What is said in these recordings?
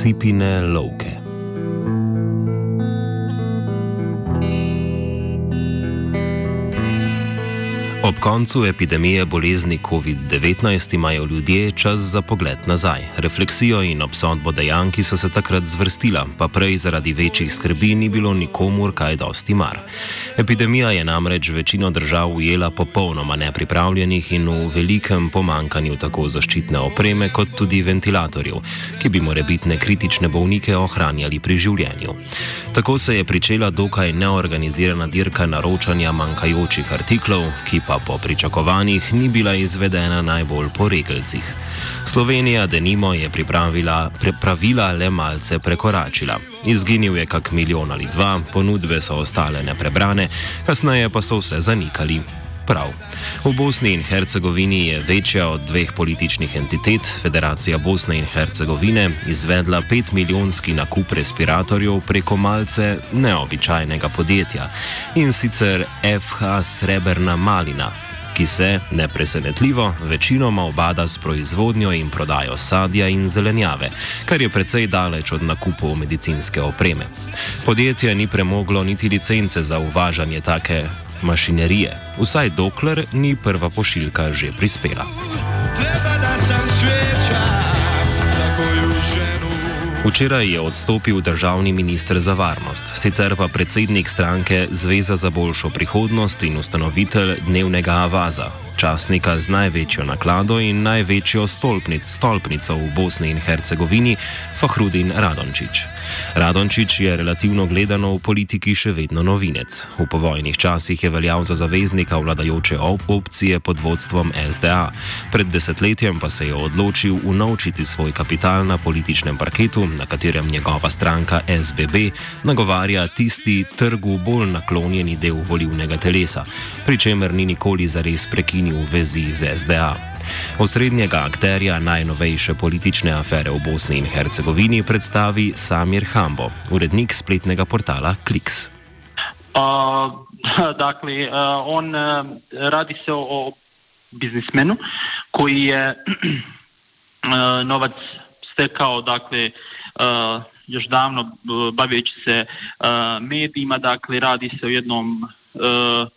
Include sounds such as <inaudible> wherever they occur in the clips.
Sipine lovke. Ob koncu epidemije bolezni COVID-19 imajo ljudje čas za pogled nazaj. Refleksijo in obsodbo dejanj, ki so se takrat zvrstila, pa prej zaradi večjih skrbi ni bilo nikomur kaj dosti mar. Epidemija je namreč večino držav ujela popolnoma nepripravljenih in v velikem pomankanju tako zaščitne opreme kot tudi ventilatorjev, ki bi morebitne kritične bolnike ohranjali pri življenju. Tako se je pričela dokaj neorganizirana dirka naročanja manjkajočih artiklov, ki pa po pričakovanjih ni bila izvedena najbolj po regelcih. Slovenija, denimo, je pripravila, pravila le malce prekoračila. Izginil je kak milijon ali dva, ponudbe so ostale neprebrane, kasneje pa so vse zanikali. Prav. V Bosni in Hercegovini je večja od dveh političnih entitet, Federacija Bosne in Hercegovine, izvedla 5 milijonski nakup respiratorjev preko malce neobičajnega podjetja in sicer FH Srebrna Malina, ki se, nepresenetljivo, večinoma obada s proizvodnjo in prodajo sadja in zelenjave, kar je precej daleč od nakupov medicinske opreme. Podjetje ni premoglo niti licence za uvažanje take mašinerije, vsaj dokler ni prva pošiljka že prispela. Včeraj je odstopil državni minister za varnost, sicer pa predsednik stranke Zveza za boljšo prihodnost in ustanovitelj dnevnega Avaza, časnika z največjo naklado in največjo stolpnic, stolpnico v Bosni in Hercegovini, Fahrudin Radončič. Radončič je relativno gledano v politiki še vedno novinec. V povojnih časih je veljal za zaveznika vladajoče op opcije pod vodstvom SDA, pred desetletjem pa se je odločil unovčiti svoj kapital na političnem parketu, na katerem njegova stranka SBB nagovarja tisti trgu bolj naklonjeni del volivnega telesa, pri čemer ni nikoli zares prekinil vezi z SDA. Osrednjega akterja najnovejše politične afere v Bosni in Hercegovini predstavi Samir Hambo, urednik spletnega portala Kliks. Uh, <laughs> dakle, uh, on uh, radi se o, o biznismenu koji je <clears throat> uh, novac stekao, dakle, uh, još davno uh, se uh, medijima, dakle, radi se o jednom, uh,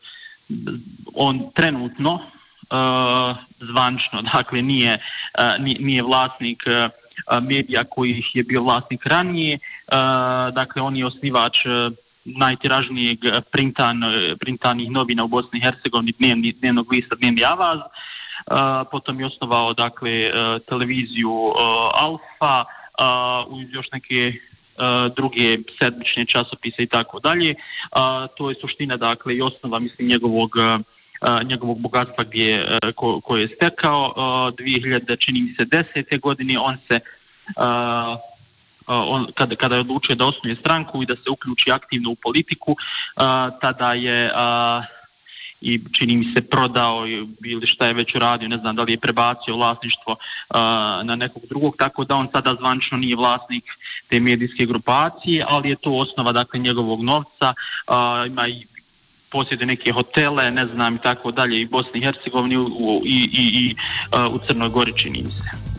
on trenutno uh, zvančno, dakle nije, uh, nije vlasnik uh, medija kojih je bio vlasnik ranije, uh, dakle on je osnivač uh, najtiražnijeg printan, printanih novina u Bosni i Hercegovini, dnevni, dnevnog lista Dnevni Avaz, uh, potom je osnovao dakle uh, televiziju uh, Alfa, uh, uz još neke uh, druge sedmične časopise i tako dalje. To je suština dakle i osnova mislim njegovog uh, njegovog bogatstva gdje, ko, koje je stekao 2000, čini mi se, desete godine, on se on, kada, kada je odlučio da osnuje stranku i da se uključi aktivno u politiku, tada je i čini mi se prodao ili šta je već uradio, ne znam da li je prebacio vlasništvo uh, na nekog drugog, tako da on sada zvančno nije vlasnik te medijske grupacije, ali je to osnova dakle njegovog novca, uh, ima i posjede neke hotele, ne znam i tako dalje i Bosni i Hercegovini i, i, i uh, u Crnoj Gori čini mi se.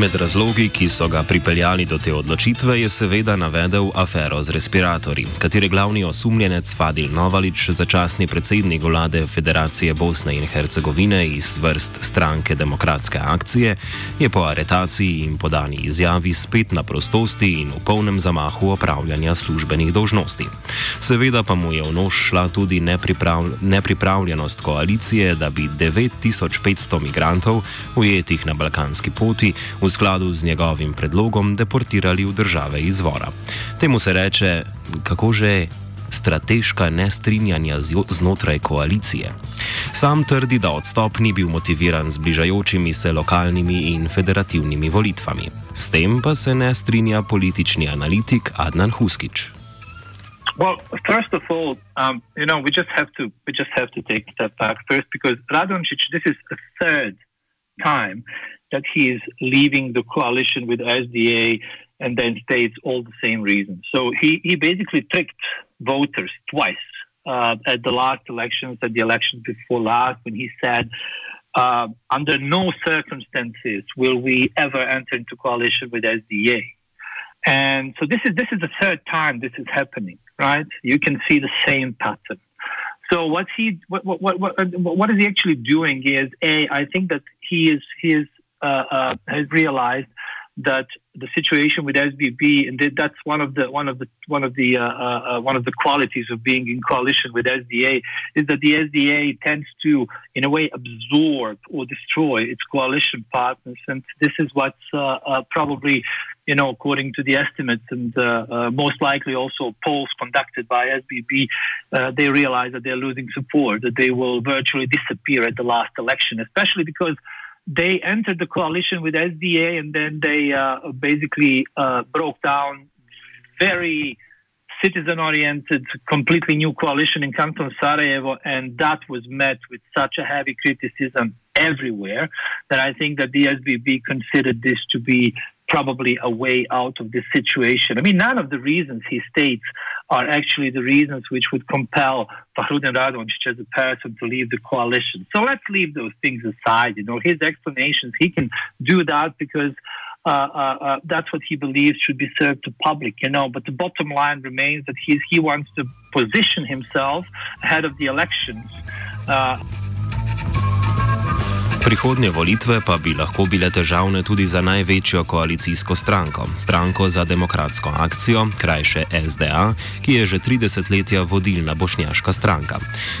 Med razlogi, ki so ga pripeljali do te odločitve, je seveda navedel afero z respiratorji, katere glavni osumljenec Fadil Novalič, začasni predsednik vlade Federacije Bosne in Hercegovine iz vrst stranke Demokratske akcije, je po aretaciji in podani izjavi spet na prostosti in v polnem zamahu opravljanja službenih dolžnosti. Seveda pa mu je v nož šla tudi nepripravl nepripravljenost koalicije, da bi 9500 migrantov, ujetih na balkanski poti, skladu z njegovim predlogom deportirali v države izvora. Temu se reče, kako že. Strateška nestrinjanja znotraj koalicije. Sam trdi, da odstop ni bil motiviran z bližajočimi se lokalnimi in federativnimi volitvami. S tem pa se ne strinja politični analitik Adnan Huskič. Well, first of all, um, you know, we just have to we just have to take a step back first because Radonjic, this is the third time that he is leaving the coalition with SDA and then states all the same reasons. So he, he basically tricked voters twice uh, at the last elections, at the election before last, when he said uh, under no circumstances will we ever enter into coalition with SDA. And so this is this is the third time this is happening, right? You can see the same pattern. So what he what what what what is he actually doing is a I think that he is he is has realized that the situation with SBB, and that's one of the one of the one of the uh, uh, uh, one of the qualities of being in coalition with SDA, is that the SDA tends to, in a way, absorb or destroy its coalition partners, and this is what's uh, uh, probably, you know, according to the estimates and uh, most likely also polls conducted by SBB, they realize that they're losing support, that they will virtually disappear at the last election, especially because they entered the coalition with SDA and then they uh, basically uh, broke down. Very citizen oriented, completely new coalition in Canton Sarajevo, and that was met with such a heavy criticism everywhere that I think that the SBB considered this to be probably a way out of this situation. I mean, none of the reasons he states are actually the reasons which would compel Fahrudin Radončić as a person to leave the coalition. So let's leave those things aside. You know, his explanations, he can do that because uh, uh, uh, that's what he believes should be served to public, you know. But the bottom line remains that he's, he wants to position himself ahead of the elections. Prihodnje volitve pa bi lahko bile težavne tudi za največjo koalicijsko stranko, stranko za demokratsko akcijo, krajše SDA, ki je že 30 letja vodilna bošnjaška stranka.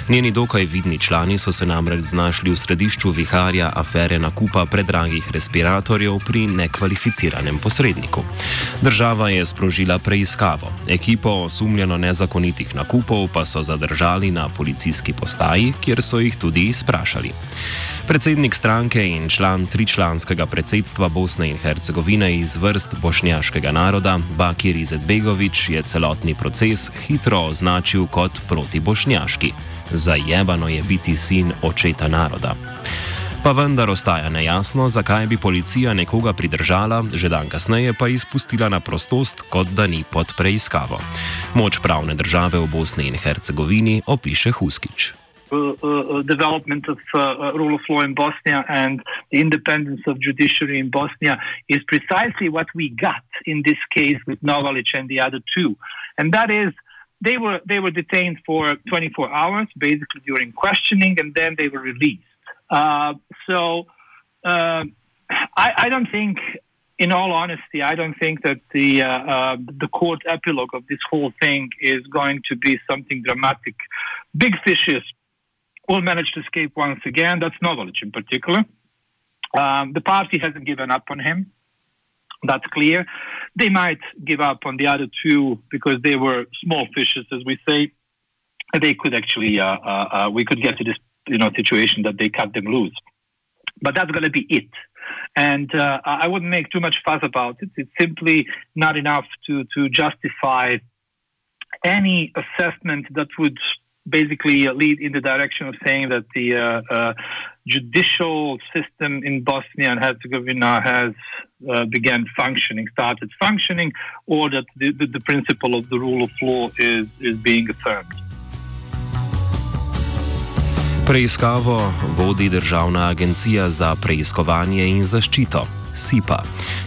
Njeni dokaj vidni člani so se namreč znašli v središču viharja afere nakupa predragih respiratorjev pri nekvalificiranem posredniku. Država je sprožila preiskavo, ekipo osumljeno nezakonitih nakupov pa so zadržali na policijski postaji, kjer so jih tudi izprašali. Predsednik stranke in član tričlanskega predsedstva Bosne in Hercegovine iz vrst bošnjaškega naroda, Bakir Izetbegovič, je celotni proces hitro označil kot protibošnjaški. Zajebano je biti sin očeta naroda. Pa vendar ostaja nejasno, zakaj bi policija nekoga pridržala, že dan kasneje pa izpustila na prostost, kot da ni pod preiskavo. Moč pravne države v Bosni in Hercegovini opiše Huskič. Uh, uh, development of uh, rule of law in Bosnia and the independence of judiciary in Bosnia is precisely what we got in this case with Novalic and the other two, and that is they were they were detained for 24 hours, basically during questioning, and then they were released. Uh, so uh, I, I, don't think, in all honesty, I don't think that the uh, the court epilogue of this whole thing is going to be something dramatic. Big fishes will manage to escape once again. That's Novalic in particular. Um, the party hasn't given up on him. That's clear. They might give up on the other two because they were small fishes, as we say. They could actually, uh, uh, uh, we could get to this, you know, situation that they cut them loose. But that's going to be it. And uh, I wouldn't make too much fuss about it. It's simply not enough to to justify any assessment that would basically lead in the direction of saying that the uh, uh, judicial system in Bosnia and Herzegovina has uh, began functioning, started functioning, or that the, the, the, principle of the rule of law is, is being affirmed. Preiskavo vodi Državna agencija za preiskovanje in zaščito. SIPA.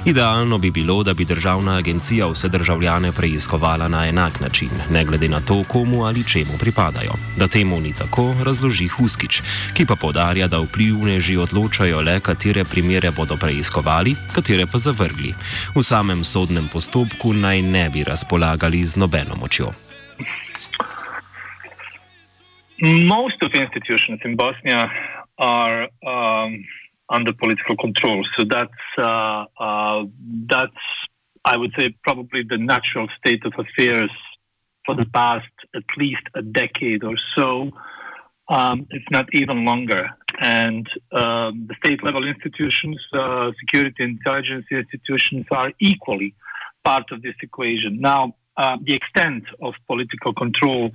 Idealno bi bilo, da bi državna agencija vse državljane preiskovala na enak način, ne glede na to, komu ali čemu pripadajo. Da temu ni tako, razloži Huskič, ki pa podarja, da vplivneži odločajo le, katere primere bodo preiskovali, katere pa zavrgli. V samem sodnem postopku naj ne bi razpolagali z nobeno močjo. Most of the institutions in Bosnia are um, under political control. So that's uh, uh, that's I would say probably the natural state of affairs for the past at least a decade or so, um, if not even longer. And um, the state level institutions, uh, security intelligence institutions, are equally part of this equation. Now, uh, the extent of political control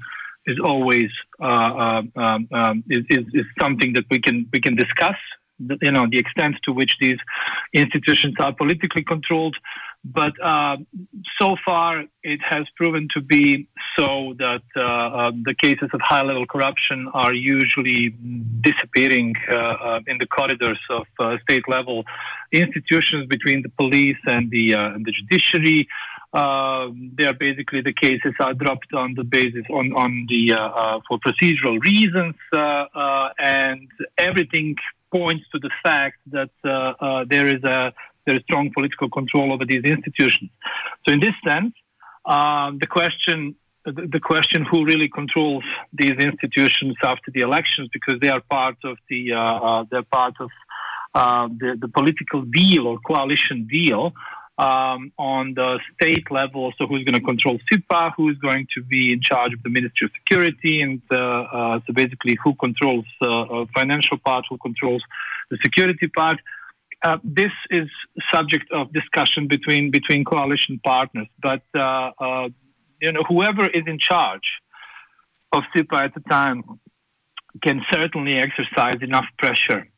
is always uh, uh, um, um, is, is, something that we can we can discuss you know the extent to which these institutions are politically controlled. But uh, so far, it has proven to be so that uh, uh, the cases of high level corruption are usually disappearing uh, uh in the corridors of uh, state level institutions between the police and the, uh, and the judiciary. they are basically the cases are dropped on the basis on on the for procedural reasons, and everything points to the fact that there is a there is strong political control over these institutions. So, in this sense, the question the question who really controls these institutions after the elections because they are part of the uh, uh, they're part of uh, the, the political deal or coalition deal um, on the state level. So who's going to control SIPA? Who's going to be in charge of the Ministry of Security? And uh, uh, so basically, who controls uh, financial part? Who controls the security part? this is subject of discussion between between coalition partners, but you know, whoever is in charge of SIPA at the time can certainly exercise enough pressure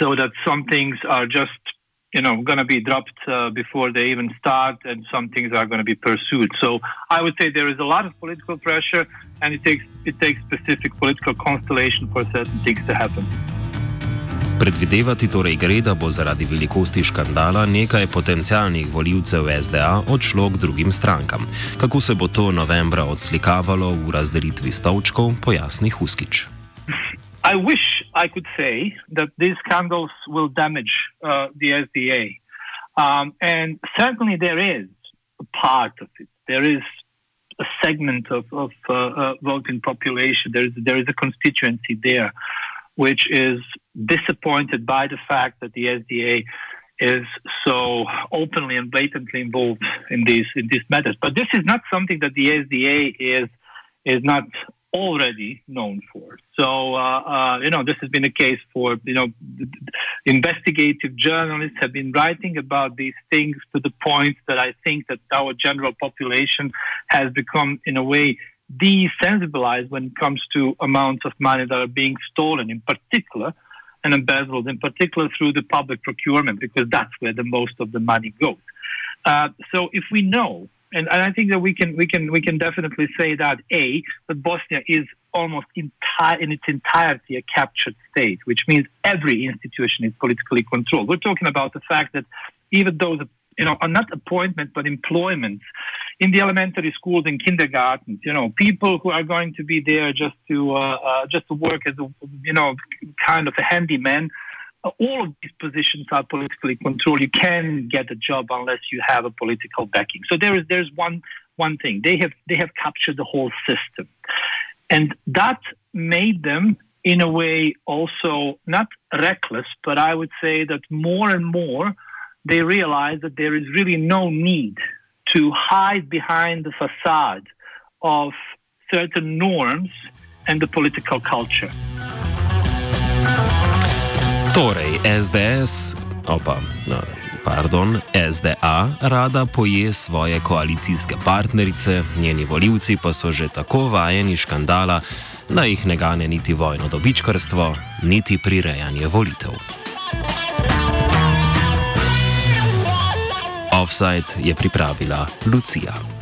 so that some things are just, you know, going to be dropped uh, before they even start, and some things are going to be pursued. So I would say there is a lot of political pressure, and it takes it takes specific political constellation for certain things to happen. Predvidevati torej gre, da bo zaradi velikosti škandala nekaj potencialnih voljivcev SDA odšlo k drugim strankam. Kako se bo to novembra odslikavalo v razdelitvi stolčkov, pojasni Huskič. <laughs> I wish I could say that these scandals will damage uh, the SDA. Um, and certainly there is a part of it. There is a segment of, of uh, uh, voting population. There is, there is a constituency there. which is disappointed by the fact that the SDA is so openly and blatantly involved in these in these matters. But this is not something that the SDA is is not already known for. So uh, uh, you know this has been a case for you know investigative journalists have been writing about these things to the point that I think that our general population has become in a way desensibilized when it comes to amounts of money that are being stolen, in particular, and embezzled, in particular through the public procurement, because that's where the most of the money goes. Uh, so if we know, and, and, I think that we can we can we can definitely say that a that Bosnia is almost entire in its entirety a captured state, which means every institution is politically controlled. We're talking about the fact that even those you know are not appointments but employments in the elementary schools and kindergartens, you know, people who are going to be there just to uh, uh, just to work as a you know kind of a handyman. All of these positions are politically controlled. You can get a job unless you have a political backing. So there is there's one one thing they have they have captured the whole system, and that made them in a way also not reckless, but I would say that more and more they realize that there is really no need to hide behind the facade of certain norms and the political culture. Torej, SDS, opa, no, pardon, SDA rada poje svoje koalicijske partnerice, njeni voljivci pa so že tako vajeni škandala, da jih ne gane niti vojno dobičkarstvo, niti prirejanje volitev. Offside je pripravila Lucija.